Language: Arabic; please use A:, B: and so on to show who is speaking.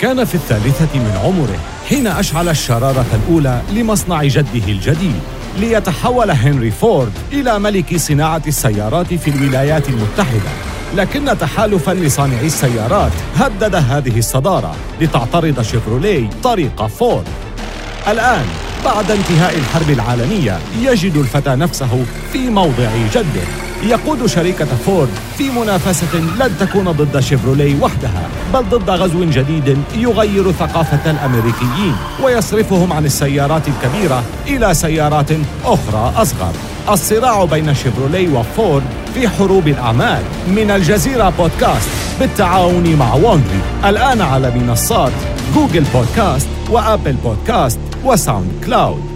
A: كان في الثالثة من عمره حين أشعل الشرارة الأولى لمصنع جده الجديد ليتحول هنري فورد إلى ملك صناعة السيارات في الولايات المتحدة. لكن تحالفا لصانعي السيارات هدد هذه الصدارة لتعترض شيفروليه طريق فورد. الآن بعد انتهاء الحرب العالمية يجد الفتى نفسه في موضع جده. يقود شركة فورد في منافسة لن تكون ضد شيفروليه وحدها بل ضد غزو جديد يغير ثقافة الأمريكيين ويصرفهم عن السيارات الكبيرة إلى سيارات أخرى أصغر. الصراع بين شيفروليه وفورد في حروب الأعمال من الجزيرة بودكاست بالتعاون مع Wondery الآن على منصات Google Podcasts و Apple Podcasts و SoundCloud.